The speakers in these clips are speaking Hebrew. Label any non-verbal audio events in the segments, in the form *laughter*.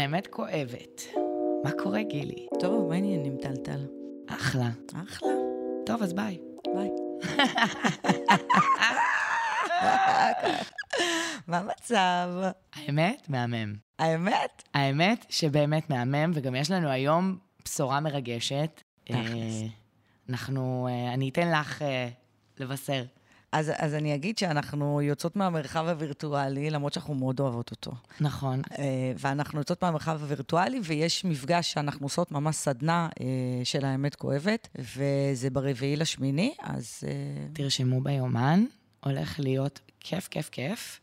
האמת כואבת. מה קורה, גילי? טוב, מה העניינים, טלטל? אחלה. אחלה. טוב, אז ביי. ביי. *laughs* מה המצב? האמת, מהמם. האמת? האמת שבאמת מהמם, וגם יש לנו היום בשורה מרגשת. תכלס. אה, אנחנו, אה, אני אתן לך אה, לבשר. אז, אז אני אגיד שאנחנו יוצאות מהמרחב הווירטואלי, למרות שאנחנו מאוד אוהבות אותו. נכון. אה, ואנחנו יוצאות מהמרחב הווירטואלי, ויש מפגש שאנחנו עושות, ממש סדנה אה, של האמת כואבת, וזה ברביעי לשמיני, אז אה, תרשמו ביומן, הולך להיות כיף, כיף, כיף.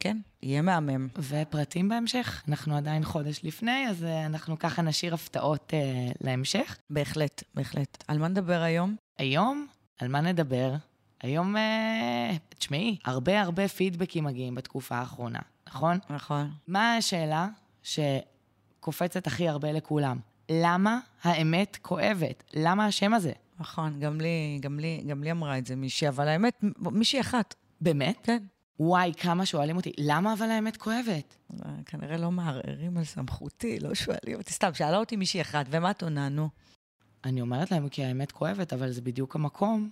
כן, יהיה מהמם. ופרטים בהמשך, אנחנו עדיין חודש לפני, אז אנחנו ככה נשאיר הפתעות להמשך. בהחלט, בהחלט. על מה נדבר היום? היום, על מה נדבר? היום, אה, תשמעי, הרבה הרבה פידבקים מגיעים בתקופה האחרונה, נכון? נכון. מה השאלה שקופצת הכי הרבה לכולם? למה האמת כואבת? למה השם הזה? נכון, גם לי, גם לי, גם לי אמרה את זה מישהי, אבל האמת, מישהי אחת. באמת? כן. וואי, כמה שואלים אותי, למה אבל האמת כואבת? כנראה לא מערערים על סמכותי, לא שואלים אותי. סתם, שאלה אותי מישהי אחת, ומה את עונה? נו. אני אומרת להם כי האמת כואבת, אבל זה בדיוק המקום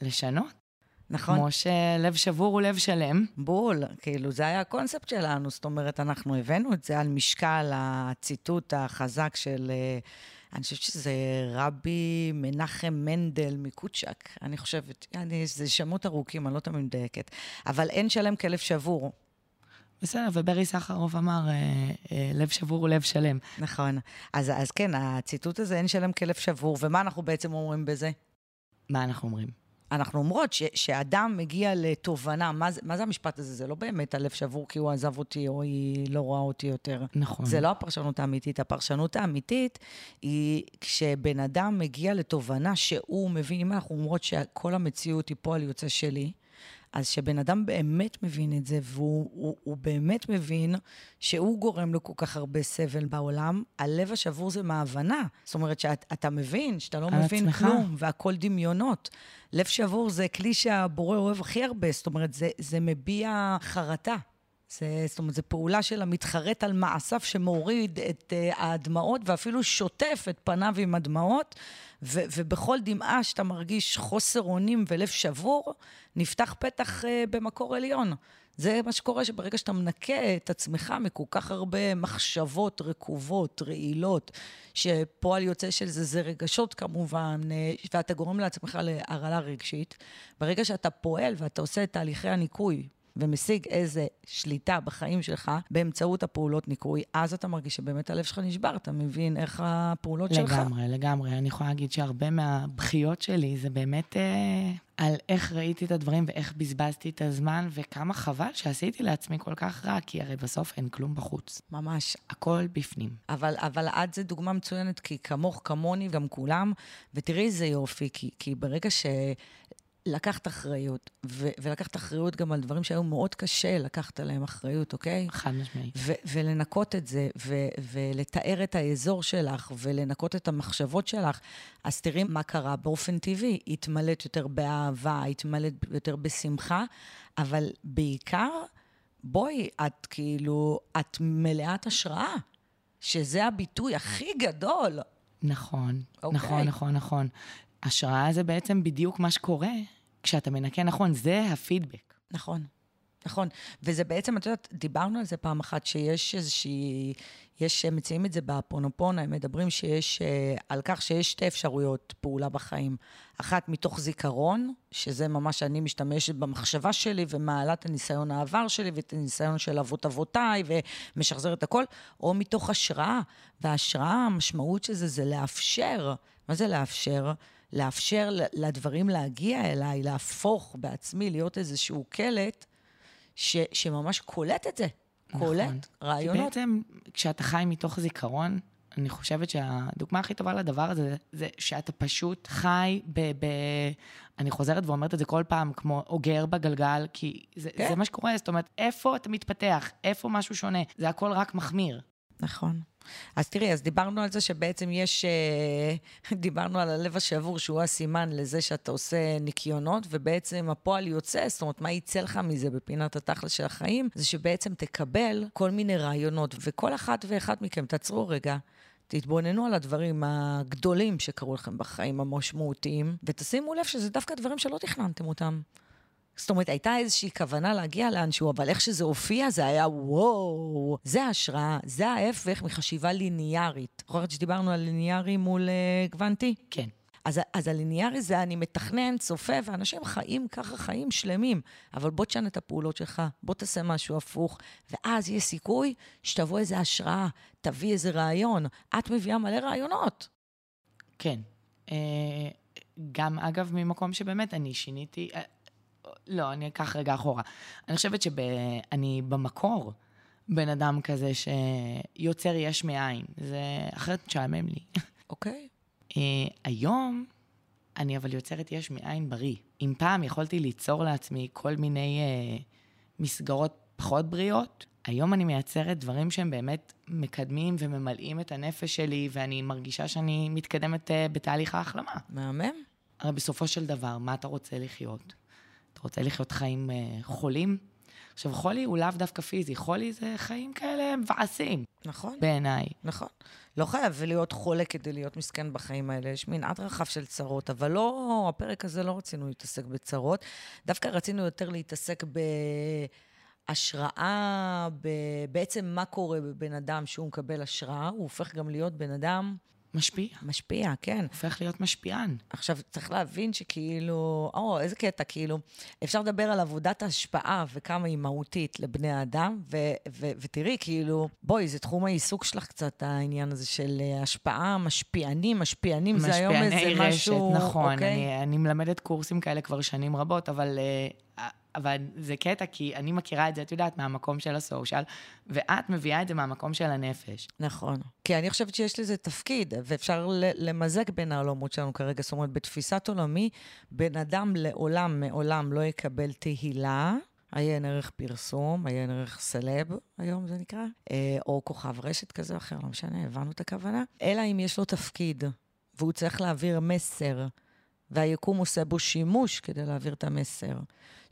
לשנות. נכון? כמו שלב שבור הוא לב שלם. בול, כאילו, זה היה הקונספט שלנו, זאת אומרת, אנחנו הבאנו את זה על משקל הציטוט החזק של, אה, אני חושבת שזה רבי מנחם מנדל מקוצ'ק, אני חושבת, אני, זה שמות ארוכים, אני לא תמיד מדייקת, אבל אין שלם כלב שבור, בסדר, וברי סחרוף אמר, אה, אה, לב שבור הוא לב שלם. נכון. אז, אז כן, הציטוט הזה, אין שלם כלב שבור, ומה אנחנו בעצם אומרים בזה? מה אנחנו אומרים? אנחנו אומרות ש, שאדם מגיע לתובנה, מה, מה זה המשפט הזה? זה לא באמת הלב שבור כי הוא עזב אותי או היא לא רואה אותי יותר. נכון. זה לא הפרשנות האמיתית. הפרשנות האמיתית היא כשבן אדם מגיע לתובנה שהוא מבין, אם אנחנו אומרות שכל המציאות היא פועל יוצא שלי, אז שבן אדם באמת מבין את זה, והוא הוא, הוא באמת מבין שהוא גורם לכל כך הרבה סבל בעולם, הלב השבור זה מההבנה. זאת אומרת שאתה מבין שאתה לא מבין עצמך. כלום, והכל דמיונות. לב שבור זה כלי שהבורא אוהב הכי הרבה, זאת אומרת, זה, זה מביע חרטה. זה, זאת אומרת, זו פעולה של המתחרט על מעשיו שמוריד את uh, הדמעות ואפילו שוטף את פניו עם הדמעות, ו, ובכל דמעה שאתה מרגיש חוסר אונים ולב שבור, נפתח פתח uh, במקור עליון. זה מה שקורה שברגע שאתה מנקה את עצמך מכל כך הרבה מחשבות רקובות, רעילות, שפועל יוצא של זה זה רגשות כמובן, אה, ואתה גורם לעצמך להרעלה רגשית, ברגע שאתה פועל ואתה עושה את תהליכי הניקוי, ומשיג איזה שליטה בחיים שלך באמצעות הפעולות ניקוי, אז אתה מרגיש שבאמת הלב שלך נשבר, אתה מבין איך הפעולות שלך. לגמרי, לגמרי. אני יכולה להגיד שהרבה מהבכיות שלי זה באמת אה, על איך ראיתי את הדברים ואיך בזבזתי את הזמן, וכמה חבל שעשיתי לעצמי כל כך רע, כי הרי בסוף אין כלום בחוץ. ממש. הכל בפנים. אבל, אבל את זה דוגמה מצוינת, כי כמוך, כמוני, גם כולם, ותראי איזה יופי, כי, כי ברגע שלקחת אחריות, ו, ולקחת אחריות גם על דברים שהיו מאוד קשה לקחת עליהם אחריות, אוקיי? חד משמעית. ו- ולנקות את זה, ו- ולתאר את האזור שלך, ולנקות את המחשבות שלך, אז תראי מה קרה באופן טבעי. התמלאת יותר באהבה, התמלאת יותר בשמחה, אבל בעיקר, בואי, את כאילו, את מלאת השראה, שזה הביטוי הכי גדול. נכון, אוקיי. נכון, נכון, נכון. השראה זה בעצם בדיוק מה שקורה כשאתה מנקה נכון, זה הפידבק. נכון, נכון. וזה בעצם, את יודעת, דיברנו על זה פעם אחת, שיש איזושהי, יש, מציעים את זה בפונופונה, הם מדברים שיש, אה, על כך שיש שתי אפשרויות פעולה בחיים. אחת מתוך זיכרון, שזה ממש אני משתמשת במחשבה שלי ומעלה את הניסיון העבר שלי ואת הניסיון של אבות אבותיי ומשחזר את הכל, או מתוך השראה. וההשראה, המשמעות של זה, זה לאפשר. מה זה לאפשר? לאפשר לדברים להגיע אליי, להפוך בעצמי, להיות איזשהו קלט ש, שממש קולט את זה. קולט רעיונות. כי בעצם, כשאתה חי מתוך זיכרון, אני חושבת שהדוגמה הכי טובה לדבר הזה, זה שאתה פשוט חי ב... ב... אני חוזרת ואומרת את זה כל פעם, כמו אוגר בגלגל, כי זה, כן. זה מה שקורה, זאת אומרת, איפה אתה מתפתח, איפה משהו שונה, זה הכל רק מחמיר. נכון. אז תראי, אז דיברנו על זה שבעצם יש, אה, *laughs* דיברנו על הלב השבור, שהוא הסימן לזה שאתה עושה ניקיונות, ובעצם הפועל יוצא, זאת אומרת, מה יצא לך מזה בפינת התכלס של החיים, זה שבעצם תקבל כל מיני רעיונות, וכל אחת ואחד מכם, תעצרו רגע. תתבוננו על הדברים הגדולים שקרו לכם בחיים, המשמעותיים, ותשימו לב שזה דווקא דברים שלא תכננתם אותם. זאת אומרת, הייתה איזושהי כוונה להגיע לאנשהו, אבל איך שזה הופיע, זה היה וואו, זה השראה, זה ההפך מחשיבה ליניארית. זוכרת שדיברנו על ליניארי מול uh, גוונטי? כן. אז, אז הליניארי זה אני מתכנן, צופה, ואנשים חיים ככה חיים שלמים. אבל בוא תשנה את הפעולות שלך, בוא תעשה משהו הפוך, ואז יש סיכוי שתבוא איזו השראה, תביא איזה רעיון. את מביאה מלא רעיונות. כן. אה, גם, אגב, ממקום שבאמת אני שיניתי... אה, לא, אני אקח רגע אחורה. אני חושבת שאני במקור בן אדם כזה שיוצר יש מאין. זה אחרת משעמם לי. אוקיי. Uh, היום אני אבל יוצרת יש מאין בריא. אם פעם יכולתי ליצור לעצמי כל מיני uh, מסגרות פחות בריאות, היום אני מייצרת דברים שהם באמת מקדמים וממלאים את הנפש שלי, ואני מרגישה שאני מתקדמת uh, בתהליך ההחלמה. מהמם. הרי בסופו של דבר, מה אתה רוצה לחיות? אתה רוצה לחיות חיים uh, חולים? עכשיו, חולי הוא לאו דווקא פיזי, חולי זה חיים כאלה מבאסים. נכון. בעיניי. נכון. לא חייב להיות חולה כדי להיות מסכן בחיים האלה, יש מנעד רחב של צרות, אבל לא, הפרק הזה לא רצינו להתעסק בצרות, דווקא רצינו יותר להתעסק ב... בעצם מה קורה בבן אדם שהוא מקבל השראה, הוא הופך גם להיות בן אדם... משפיע. משפיע, כן. הופך להיות משפיען. עכשיו, צריך להבין שכאילו, או, איזה קטע, כאילו, אפשר לדבר על עבודת ההשפעה וכמה היא מהותית לבני האדם, ו- ו- ותראי, כאילו, בואי, זה תחום העיסוק שלך קצת, העניין הזה של אה, השפעה, משפיענים, משפיענים, זה היום איזה משפיעני משהו... רשת, נכון. אוקיי? אני, אני מלמדת קורסים כאלה כבר שנים רבות, אבל... אה, אבל זה קטע, כי אני מכירה את זה, את יודעת, מהמקום של הסושיאל, ואת מביאה את זה מהמקום של הנפש. נכון. כי אני חושבת שיש לזה תפקיד, ואפשר למזג בין העולמות שלנו כרגע. זאת אומרת, בתפיסת עולמי, בן אדם לעולם, מעולם לא יקבל תהילה. עיין ערך פרסום, עיין ערך סלב, היום זה נקרא, אה, או כוכב רשת כזה או אחר, לא משנה, הבנו את הכוונה. אלא אם יש לו תפקיד, והוא צריך להעביר מסר, והיקום עושה בו שימוש כדי להעביר את המסר.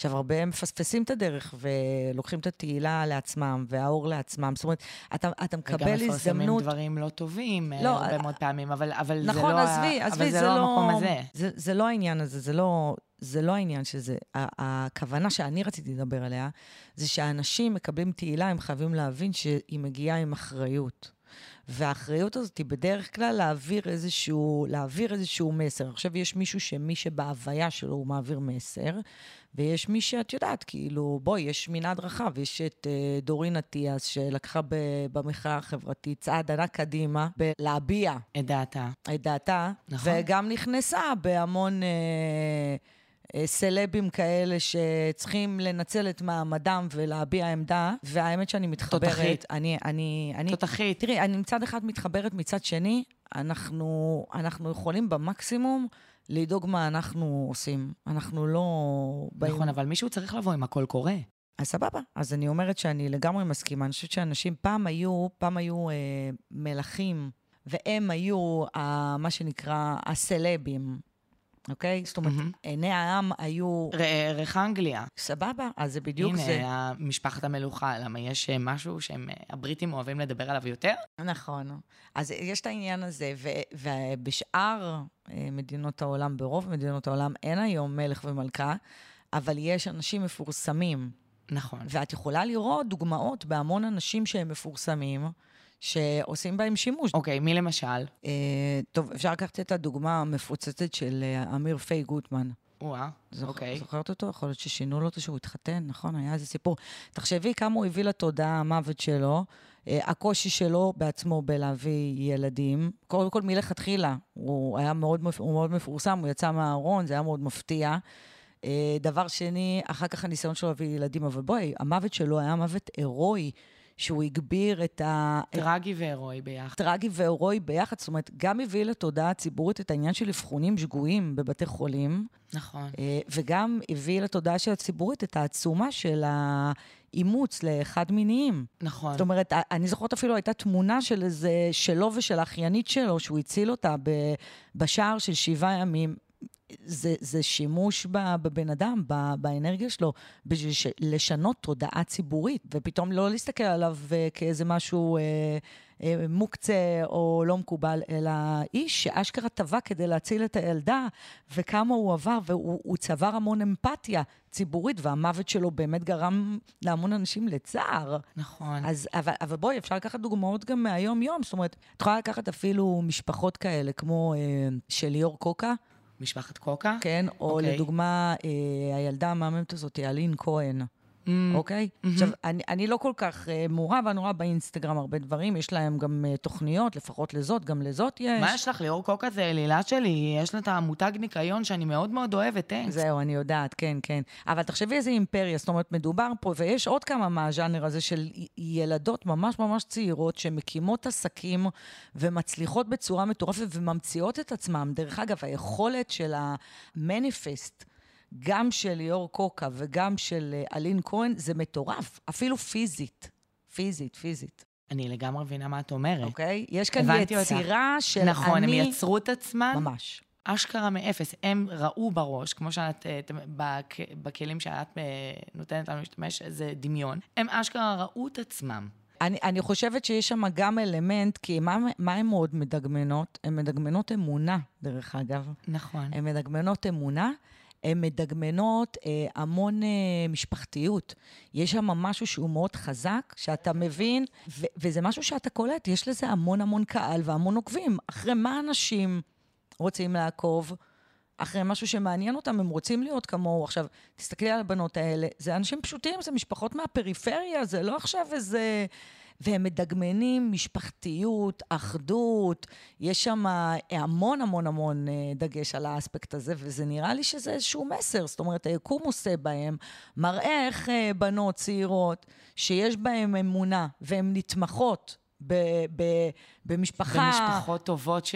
עכשיו, הרבה מפספסים את הדרך ולוקחים את התהילה לעצמם והאור לעצמם. זאת אומרת, אתה, אתה מקבל הזדמנות... וגם מפרסמים דברים לא טובים לא, הרבה מאוד פעמים, אבל, אבל נכון, זה לא, עזבי, עזבי, אבל זה, זה לא לא המקום הזה. זה, זה לא העניין הזה, זה לא, זה לא העניין שזה... הכוונה שאני רציתי לדבר עליה, זה שאנשים מקבלים תהילה, הם חייבים להבין שהיא מגיעה עם אחריות. והאחריות הזאת היא בדרך כלל להעביר איזשהו, להעביר איזשהו מסר. עכשיו, יש מישהו שמי שבהוויה שלו הוא מעביר מסר, ויש מי שאת יודעת, כאילו, בואי, יש מנעד רחב, יש את uh, דורין אטיאס, שלקחה במחאה החברתית צעד ענק קדימה, בלהביע את דעתה. את דעתה, נכון. וגם נכנסה בהמון... Uh, סלבים כאלה שצריכים לנצל את מעמדם ולהביע עמדה, והאמת שאני מתחברת... תותחית. אני, אני, אני... תותחית. תראי, אני מצד אחד מתחברת, מצד שני, אנחנו, אנחנו יכולים במקסימום לדאוג מה אנחנו עושים. אנחנו לא באים... נכון, אבל מישהו צריך לבוא עם הכל קורה. אז סבבה. אז אני אומרת שאני לגמרי מסכימה. אני חושבת שאנשים פעם היו, פעם היו אה, מלכים, והם היו אה, מה שנקרא הסלבים. אוקיי? זאת אומרת, מהמם. עיני העם היו... ערך אנגליה. סבבה, אז זה בדיוק הנה, זה. משפחת המלוכה, למה יש אה, משהו שהבריטים אוהבים לדבר עליו יותר? נכון. אז יש את העניין הזה, ו- ובשאר אה, מדינות העולם, ברוב מדינות העולם, אין היום מלך ומלכה, אבל יש אנשים מפורסמים. נכון. ואת יכולה לראות דוגמאות בהמון אנשים שהם מפורסמים, שעושים בהם שימוש. אוקיי, מי למשל? אה, טוב, אפשר לקחת את הדוגמה המפוצצת של אה, אמיר פיי גוטמן. זוכ- אוקיי. זוכרת אותו? יכול להיות ששינו לו אותו שהוא התחתן, נכון? היה איזה סיפור. תחשבי כמה הוא הביא לתודעה המוות שלו, אה, הקושי שלו בעצמו בלהביא ילדים. קודם כל, מלכתחילה, הוא היה מאוד, הוא מאוד מפורסם, הוא יצא מהארון, זה היה מאוד מפתיע. אה, דבר שני, אחר כך הניסיון שלו להביא ילדים, אבל בואי, המוות שלו היה מוות הירואי. שהוא הגביר את ה... טרגי והירואי ביחד. טרגי והירואי ביחד, זאת אומרת, גם הביא לתודעה הציבורית את העניין של אבחונים שגויים בבתי חולים, נכון. אה, וגם הביא לתודעה של הציבורית את העצומה של האימוץ לחד-מיניים. נכון. זאת אומרת, אני זוכרת אפילו הייתה תמונה של איזה, שלו ושל האחיינית שלו, שהוא הציל אותה בשער של שבעה ימים. זה, זה שימוש בבן אדם, באנרגיה שלו, בשביל לשנות תודעה ציבורית, ופתאום לא להסתכל עליו אה, כאיזה משהו אה, אה, מוקצה או לא מקובל, אלא איש שאשכרה טבע כדי להציל את הילדה, וכמה הוא עבר, והוא צבר המון אמפתיה ציבורית, והמוות שלו באמת גרם להמון אנשים לצער. נכון. אז, אבל, אבל בואי, אפשר לקחת דוגמאות גם מהיום-יום, זאת אומרת, את יכולה לקחת אפילו משפחות כאלה, כמו אה, של ליאור קוקה. משפחת קוקה? כן, או okay. אוקיי. לדוגמה, אה, הילדה המהממת הזאת, אלין כהן. Mm. אוקיי? Mm-hmm. עכשיו, אני, אני לא כל כך uh, מעורב, אני רואה באינסטגרם הרבה דברים, יש להם גם uh, תוכניות, לפחות לזאת, גם לזאת יש. מה יש לך? ליאור קוקה זה אלילה שלי, יש לה את המותג ניקיון שאני מאוד מאוד אוהבת, טנקס. זהו, אני יודעת, כן, כן. אבל תחשבי איזה אימפריה, זאת אומרת, מדובר פה, ויש עוד כמה מהז'אנר הזה של ילדות ממש ממש צעירות שמקימות עסקים ומצליחות בצורה מטורפת וממציאות את עצמם. דרך אגב, היכולת של המניפסט, גם של ליאור קוקה וגם של אה, אלין כהן, זה מטורף, אפילו פיזית. פיזית, פיזית. אני לגמרי מבינה מה את אומרת. אוקיי? יש כאן יצירה אותך. של נכון, אני... נכון, הם יצרו את עצמם. ממש. אשכרה מאפס. הם ראו בראש, כמו שאת, אה, בכ, בכלים שאת אה, נותנת לנו להשתמש, זה דמיון. הם אשכרה ראו את עצמם. אני, אני חושבת שיש שם גם אלמנט, כי מה, מה הן מאוד מדגמנות? הן מדגמנות אמונה, דרך אגב. נכון. הן מדגמנות אמונה, הן מדגמנות אה, המון אה, משפחתיות. יש שם משהו שהוא מאוד חזק, שאתה מבין, ו- וזה משהו שאתה קולט, יש לזה המון המון קהל והמון עוקבים. אחרי מה אנשים רוצים לעקוב? אחרי משהו שמעניין אותם, הם רוצים להיות כמוהו. עכשיו, תסתכלי על הבנות האלה, זה אנשים פשוטים, זה משפחות מהפריפריה, זה לא עכשיו איזה... והם מדגמנים משפחתיות, אחדות, יש שם המון המון המון אה, דגש על האספקט הזה, וזה נראה לי שזה איזשהו מסר, זאת אומרת, היקום עושה בהם, מראה איך אה, בנות צעירות, שיש בהן אמונה, והן נתמכות ב- ב- במשפחה... במשפחות טובות ש-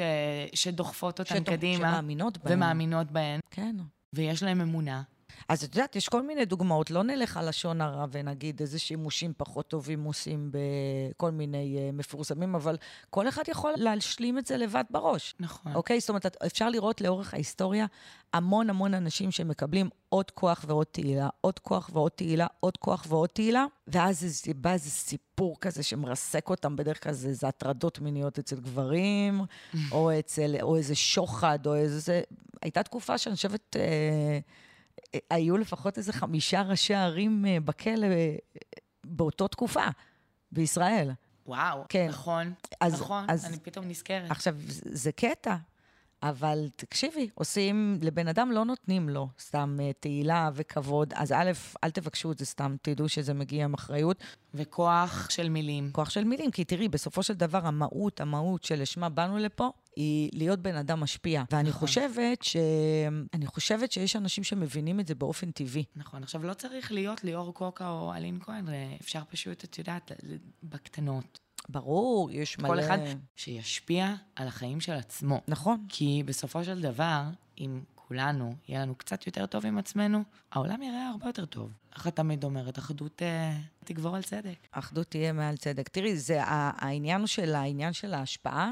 שדוחפות אותן שדוח, קדימה. שמאמינות בהן. ומאמינות בהן. כן. ויש להן אמונה. אז את יודעת, יש כל מיני דוגמאות. לא נלך על לשון הרע ונגיד איזה שימושים פחות טובים עושים בכל מיני uh, מפורסמים, אבל כל אחד יכול להשלים את זה לבד בראש. נכון. אוקיי? זאת אומרת, אפשר לראות לאורך ההיסטוריה המון המון אנשים שמקבלים עוד כוח ועוד תהילה, עוד כוח ועוד תהילה, עוד כוח ועוד תהילה, ואז בא איזה סיפור כזה שמרסק אותם, בדרך כלל זה, זה הטרדות מיניות אצל גברים, *laughs* או, אצל, או איזה שוחד, או איזה... הייתה תקופה שאני חושבת... אה, היו לפחות איזה חמישה ראשי ערים אה, בכלא אה, באותה תקופה, בישראל. וואו, כן. נכון, אז, נכון, אז, אני פתאום נזכרת. עכשיו, זה קטע, אבל תקשיבי, עושים, לבן אדם לא נותנים לו סתם uh, תהילה וכבוד, אז א', אל תבקשו את זה סתם, תדעו שזה מגיע עם אחריות. וכוח של מילים. כוח של מילים, כי תראי, בסופו של דבר, המהות, המהות שלשמה באנו לפה, היא להיות בן אדם משפיע. ואני נכון. חושבת ש... אני חושבת שיש אנשים שמבינים את זה באופן טבעי. נכון. עכשיו, לא צריך להיות ליאור קוקה או אלין כהן, אפשר פשוט, את יודעת, בקטנות. ברור, יש מלא... כל אחד שישפיע על החיים של עצמו. נכון. כי בסופו של דבר, אם כולנו, יהיה לנו קצת יותר טוב עם עצמנו, העולם יראה הרבה יותר טוב. איך את תמיד אומרת, אחדות אה, תגבור על צדק. אחדות תהיה מעל צדק. תראי, זה העניין של העניין של ההשפעה.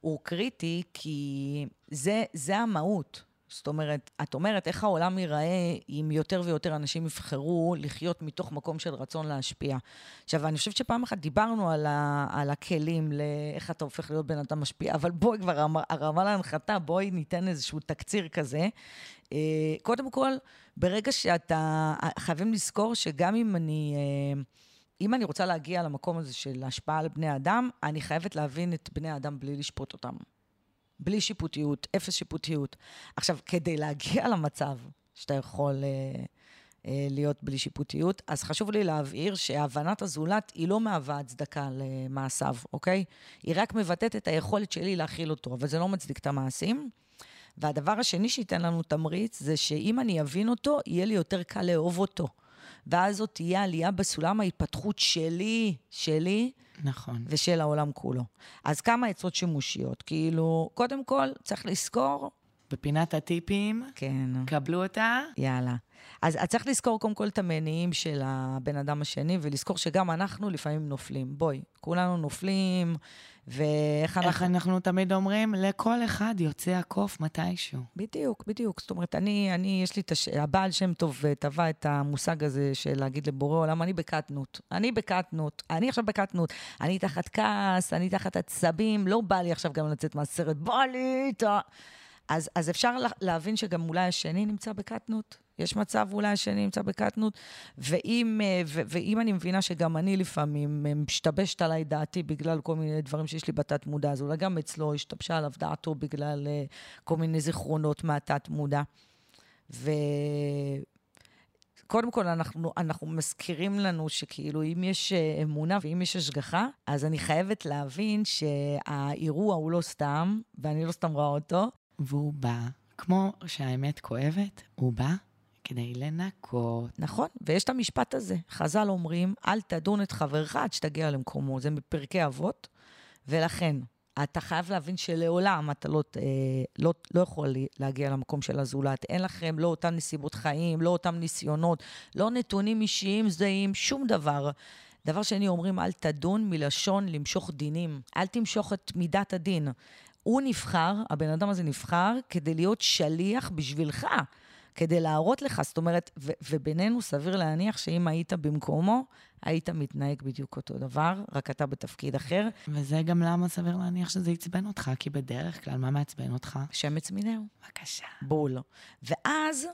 הוא קריטי כי זה, זה המהות. זאת אומרת, את אומרת איך העולם ייראה אם יותר ויותר אנשים יבחרו לחיות מתוך מקום של רצון להשפיע. עכשיו, אני חושבת שפעם אחת דיברנו על, ה, על הכלים לאיך אתה הופך להיות בן אדם משפיע, אבל בואי כבר, הרמה להנחתה, בואי ניתן איזשהו תקציר כזה. אה, קודם כל, ברגע שאתה, חייבים לזכור שגם אם אני... אם אני רוצה להגיע למקום הזה של השפעה על בני אדם, אני חייבת להבין את בני האדם בלי לשפוט אותם. בלי שיפוטיות, אפס שיפוטיות. עכשיו, כדי להגיע למצב שאתה יכול אה, אה, להיות בלי שיפוטיות, אז חשוב לי להבהיר שהבנת הזולת היא לא מהווה הצדקה למעשיו, אוקיי? היא רק מבטאת את היכולת שלי להכיל אותו, אבל זה לא מצדיק את המעשים. והדבר השני שייתן לנו תמריץ, זה שאם אני אבין אותו, יהיה לי יותר קל לאהוב אותו. ואז זאת תהיה עלייה בסולם ההתפתחות שלי, שלי, נכון. ושל העולם כולו. אז כמה עצות שימושיות. כאילו, קודם כל, צריך לזכור, בפינת הטיפים, כן, קבלו אותה. יאללה. אז אז צריך לזכור קודם כל את המניעים של הבן אדם השני, ולזכור שגם אנחנו לפעמים נופלים. בואי, כולנו נופלים, ואיך אנחנו... איך אנחנו תמיד אומרים? לכל אחד יוצא הקוף מתישהו. בדיוק, בדיוק. זאת אומרת, אני, אני, יש לי את הש... הבעל שם טוב טבע את המושג הזה של להגיד לבורא עולם, אני בקטנות. אני בקטנות. אני עכשיו בקטנות. אני תחת כעס, אני תחת עצבים, לא בא לי עכשיו גם לצאת מהסרט, בא לי את ה... אז, אז אפשר לה- להבין שגם אולי השני נמצא בקטנות. יש מצב אולי השני נמצא בקטנות, ואם, אה, ו- ואם אני מבינה שגם אני לפעמים אה, משתבשת עליי דעתי בגלל כל מיני דברים שיש לי בתת מודע, אז אולי גם אצלו השתבשה עליו דעתו בגלל אה, כל מיני זיכרונות מהתת מודע. ו... קודם כל, אנחנו, אנחנו מזכירים לנו שכאילו, אם יש אמונה ואם יש השגחה, אז אני חייבת להבין שהאירוע הוא לא סתם, ואני לא סתם רואה אותו. והוא בא, כמו שהאמת כואבת, הוא בא כדי לנקות. נכון, ויש את המשפט הזה. חז"ל אומרים, אל תדון את חברך עד שתגיע למקומו. זה מפרקי אבות, ולכן, אתה חייב להבין שלעולם אתה לא, אה, לא, לא יכול להגיע למקום של הזולת. אין לכם לא אותן נסיבות חיים, לא אותם ניסיונות, לא נתונים אישיים זהים, שום דבר. דבר שני, אומרים, אל תדון מלשון למשוך דינים. אל תמשוך את מידת הדין. הוא נבחר, הבן אדם הזה נבחר, כדי להיות שליח בשבילך, כדי להראות לך. זאת אומרת, ו- ובינינו סביר להניח שאם היית במקומו, היית מתנהג בדיוק אותו דבר, רק אתה בתפקיד אחר. וזה גם למה סביר להניח שזה עצבן אותך, כי בדרך כלל, מה מעצבן אותך? שמץ מינהו. בבקשה. בול. ואז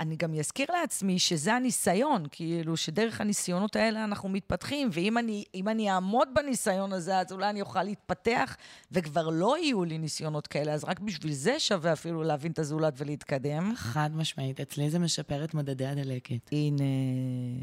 אני גם אזכיר לעצמי שזה הניסיון, כאילו שדרך הניסיונות האלה אנחנו מתפתחים, ואם אני, אני אעמוד בניסיון הזה, אז אולי אני אוכל להתפתח, וכבר לא יהיו לי ניסיונות כאלה, אז רק בשביל זה שווה אפילו להבין את הזולת ולהתקדם. חד משמעית, אצלי זה משפר את מדדי הדלקת. הנה,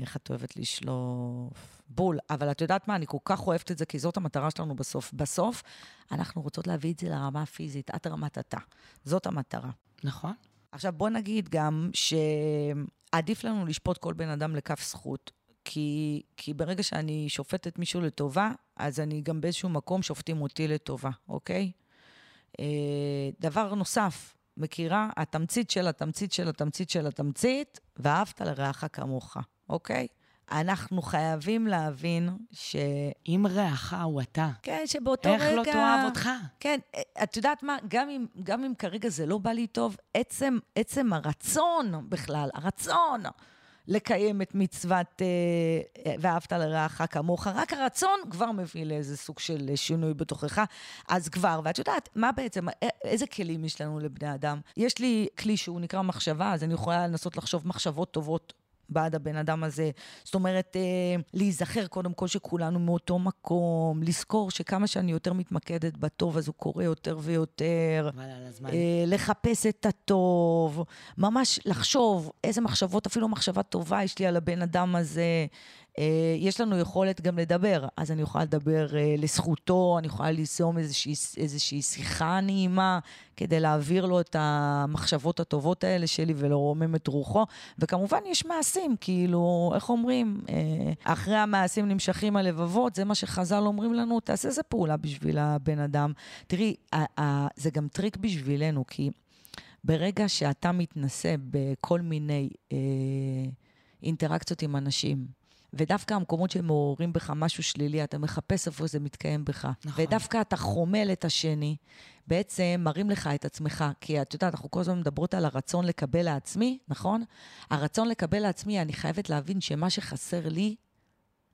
איך את אוהבת לשלוף. בול. אבל את יודעת מה? אני כל כך אוהבת את זה, כי זאת המטרה שלנו בסוף. בסוף, אנחנו רוצות להביא את זה לרמה הפיזית, עד רמת התא. זאת המטרה. נכון? עכשיו, בוא נגיד גם שעדיף לנו לשפוט כל בן אדם לכף זכות. כי, כי ברגע שאני שופטת מישהו לטובה, אז אני גם באיזשהו מקום שופטים אותי לטובה, אוקיי? אה, דבר נוסף, מכירה? התמצית של התמצית של התמצית של התמצית, ואהבת לרעך כמוך, אוקיי? אנחנו חייבים להבין ש... אם רעך הוא אתה, כן, שבאותו איך רגע... לא תאהב אותך? כן, את יודעת מה? גם אם, גם אם כרגע זה לא בא לי טוב, עצם, עצם הרצון בכלל, הרצון לקיים את מצוות אה, ואהבת לרעך כמוך, רק הרצון כבר מביא לאיזה סוג של שינוי בתוכך. אז כבר, ואת יודעת, מה בעצם, איזה כלים יש לנו לבני אדם? יש לי כלי שהוא נקרא מחשבה, אז אני יכולה לנסות לחשוב מחשבות טובות. בעד הבן אדם הזה. זאת אומרת, אה, להיזכר קודם כל שכולנו מאותו מקום, לזכור שכמה שאני יותר מתמקדת בטוב, אז הוא קורה יותר ויותר. אה, לחפש את הטוב, ממש לחשוב איזה מחשבות, אפילו מחשבה טובה יש לי על הבן אדם הזה. אה, יש לנו יכולת גם לדבר, אז אני יכולה לדבר אה, לזכותו, אני יכולה ליזום איזושהי, איזושהי שיחה נעימה כדי להעביר לו את המחשבות הטובות האלה שלי ולרומם את רוחו. וכמובן יש מעשים, כאילו, איך אומרים? אה, אחרי המעשים נמשכים הלבבות, זה מה שחז"ל אומרים לנו, תעשה איזה פעולה בשביל הבן אדם. תראי, זה גם טריק בשבילנו, כי ברגע שאתה מתנסה בכל מיני אה, אינטראקציות עם אנשים, ודווקא המקומות שמעוררים בך משהו שלילי, אתה מחפש איפה זה מתקיים בך. נכון. ודווקא אתה חומל את השני, בעצם מרים לך את עצמך. כי את יודעת, אנחנו כל הזמן מדברות על הרצון לקבל לעצמי, נכון? הרצון לקבל לעצמי, אני חייבת להבין שמה שחסר לי,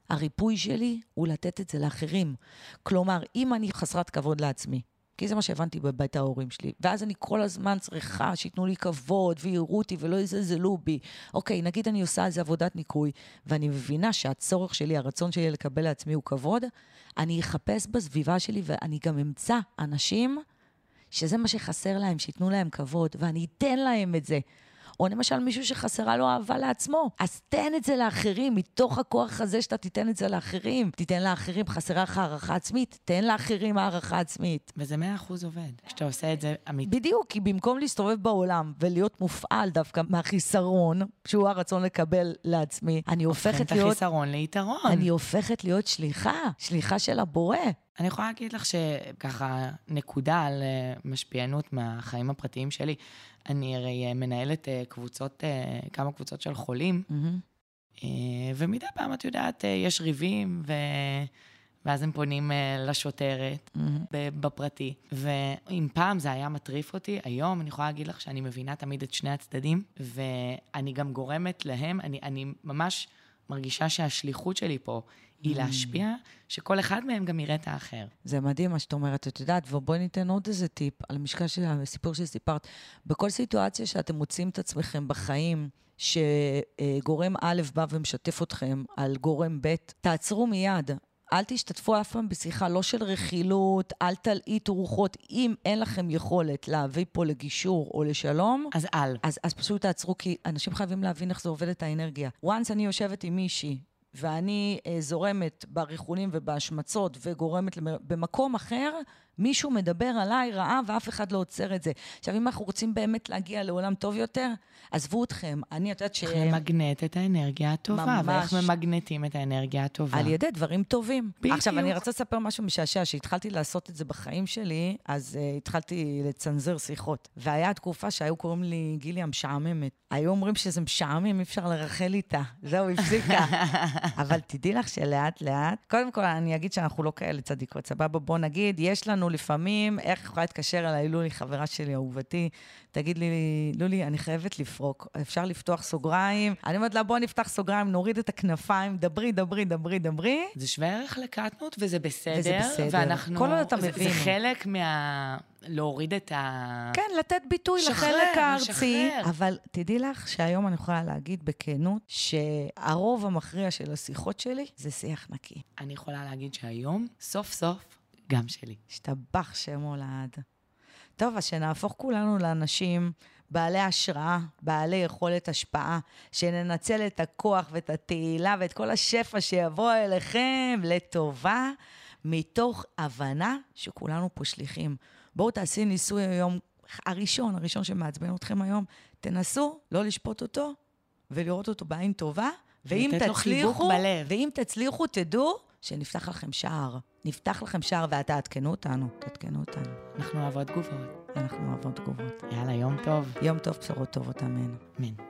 הריפוי שלי, הוא לתת את זה לאחרים. כלומר, אם אני חסרת כבוד לעצמי, כי זה מה שהבנתי בבית ההורים שלי. ואז אני כל הזמן צריכה שייתנו לי כבוד ויראו אותי ולא יזלזלו בי. אוקיי, נגיד אני עושה על זה עבודת ניקוי, ואני מבינה שהצורך שלי, הרצון שלי לקבל לעצמי הוא כבוד, אני אחפש בסביבה שלי ואני גם אמצא אנשים שזה מה שחסר להם, שייתנו להם כבוד, ואני אתן להם את זה. או למשל מישהו שחסרה לו אהבה לעצמו. אז תן את זה לאחרים, מתוך הכוח הזה שאתה תיתן את זה לאחרים. תיתן לאחרים, חסרה לך הערכה עצמית, תן לאחרים הערכה עצמית. וזה מאה אחוז עובד, כשאתה עושה את זה אמיתי. בדיוק, כי במקום להסתובב בעולם ולהיות מופעל דווקא מהחיסרון, שהוא הרצון לקבל לעצמי, אני הופכת הופכים את להיות... החיסרון ליתרון. אני הופכת להיות שליחה, שליחה של הבורא. אני יכולה להגיד לך שככה, נקודה על אה, משפיענות מהחיים הפרטיים שלי. אני הרי אה, מנהלת אה, קבוצות, כמה קבוצות של חולים, אה, ומדי פעם, את יודעת, יש ריבים, ו... ואז הם פונים לשוטרת ב- בפרטי. ואם פעם זה היה מטריף אותי, היום אני יכולה להגיד לך שאני מבינה תמיד את שני הצדדים, ואני גם גורמת להם, אני, אני ממש מרגישה שהשליחות שלי פה היא להשפיע, שכל אחד מהם גם יראה את האחר. זה מדהים מה שאת אומרת, את יודעת, ובואי ניתן עוד איזה טיפ על משקל של הסיפור שסיפרת. בכל סיטואציה שאתם מוצאים את עצמכם בחיים, שגורם א' בא ומשתף אתכם על גורם ב', תעצרו מיד. אל תשתתפו אף פעם בשיחה, לא של רכילות, אל תלעיטו רוחות. אם אין לכם יכולת להביא פה לגישור או לשלום, אז אל. אז, אז פשוט תעצרו, כי אנשים חייבים להבין איך זה עובד את האנרגיה. once אני יושבת עם מישהי, ואני אה, זורמת בריחונים ובהשמצות וגורמת. במקום אחר, מישהו מדבר עליי רעה ואף אחד לא עוצר את זה. עכשיו, אם אנחנו רוצים באמת להגיע לעולם טוב יותר, עזבו אתכם. אני יודעת ש... איך למגנט את האנרגיה הטובה, ממש. ואיך ממגנטים את האנרגיה הטובה. על ידי דברים טובים. בדיוק. עכשיו, אני רוצה לספר משהו משעשע. כשהתחלתי לעשות את זה בחיים שלי, אז uh, התחלתי לצנזר שיחות. והיה תקופה שהיו קוראים לי גילי המשעממת. היו אומרים שזה משעמם, אי אפשר לרחל איתה. זהו, הפסיקה. *laughs* אבל תדעי לך שלאט-לאט, קודם כל, אני אגיד שאנחנו לא כאלה צדיקות, סבבה? בוא נגיד, יש לנו לפעמים, איך יכולה להתקשר אליי לולי, חברה שלי, אהובתי, תגיד לי, לולי, אני חייבת לפרוק, אפשר לפתוח סוגריים? אני אומרת לה, בוא נפתח סוגריים, נוריד את הכנפיים, דברי, דברי, דברי, דברי. זה שווה ערך לקטנות, וזה בסדר. וזה בסדר. ואנחנו... כל עוד אתה מבין. זה חלק מה... להוריד את ה... כן, לתת ביטוי שחרר, לחלק הארצי. לשחרר. אבל תדעי לך שהיום אני יכולה להגיד בכנות, שהרוב המכריע של השיחות שלי זה שיח נקי. אני יכולה להגיד שהיום, סוף סוף, גם שלי. השתבח שמו לעד. טוב, אז שנהפוך כולנו לאנשים בעלי השראה, בעלי יכולת השפעה, שננצל את הכוח ואת התהילה ואת כל השפע שיבוא אליכם לטובה, מתוך הבנה שכולנו פה שליחים. בואו תעשי ניסוי היום, הראשון, הראשון שמעצבן אתכם היום, תנסו לא לשפוט אותו ולראות אותו בעין טובה, ואם תצליחו. ואם תצליחו, תדעו שנפתח לכם שער. נפתח לכם שער ותעדכנו אותנו, תעדכנו אותנו. אנחנו אוהבות תגובות. אנחנו אוהבות תגובות. יאללה, יום טוב. יום טוב, בשורות טובות, אמן. אמן.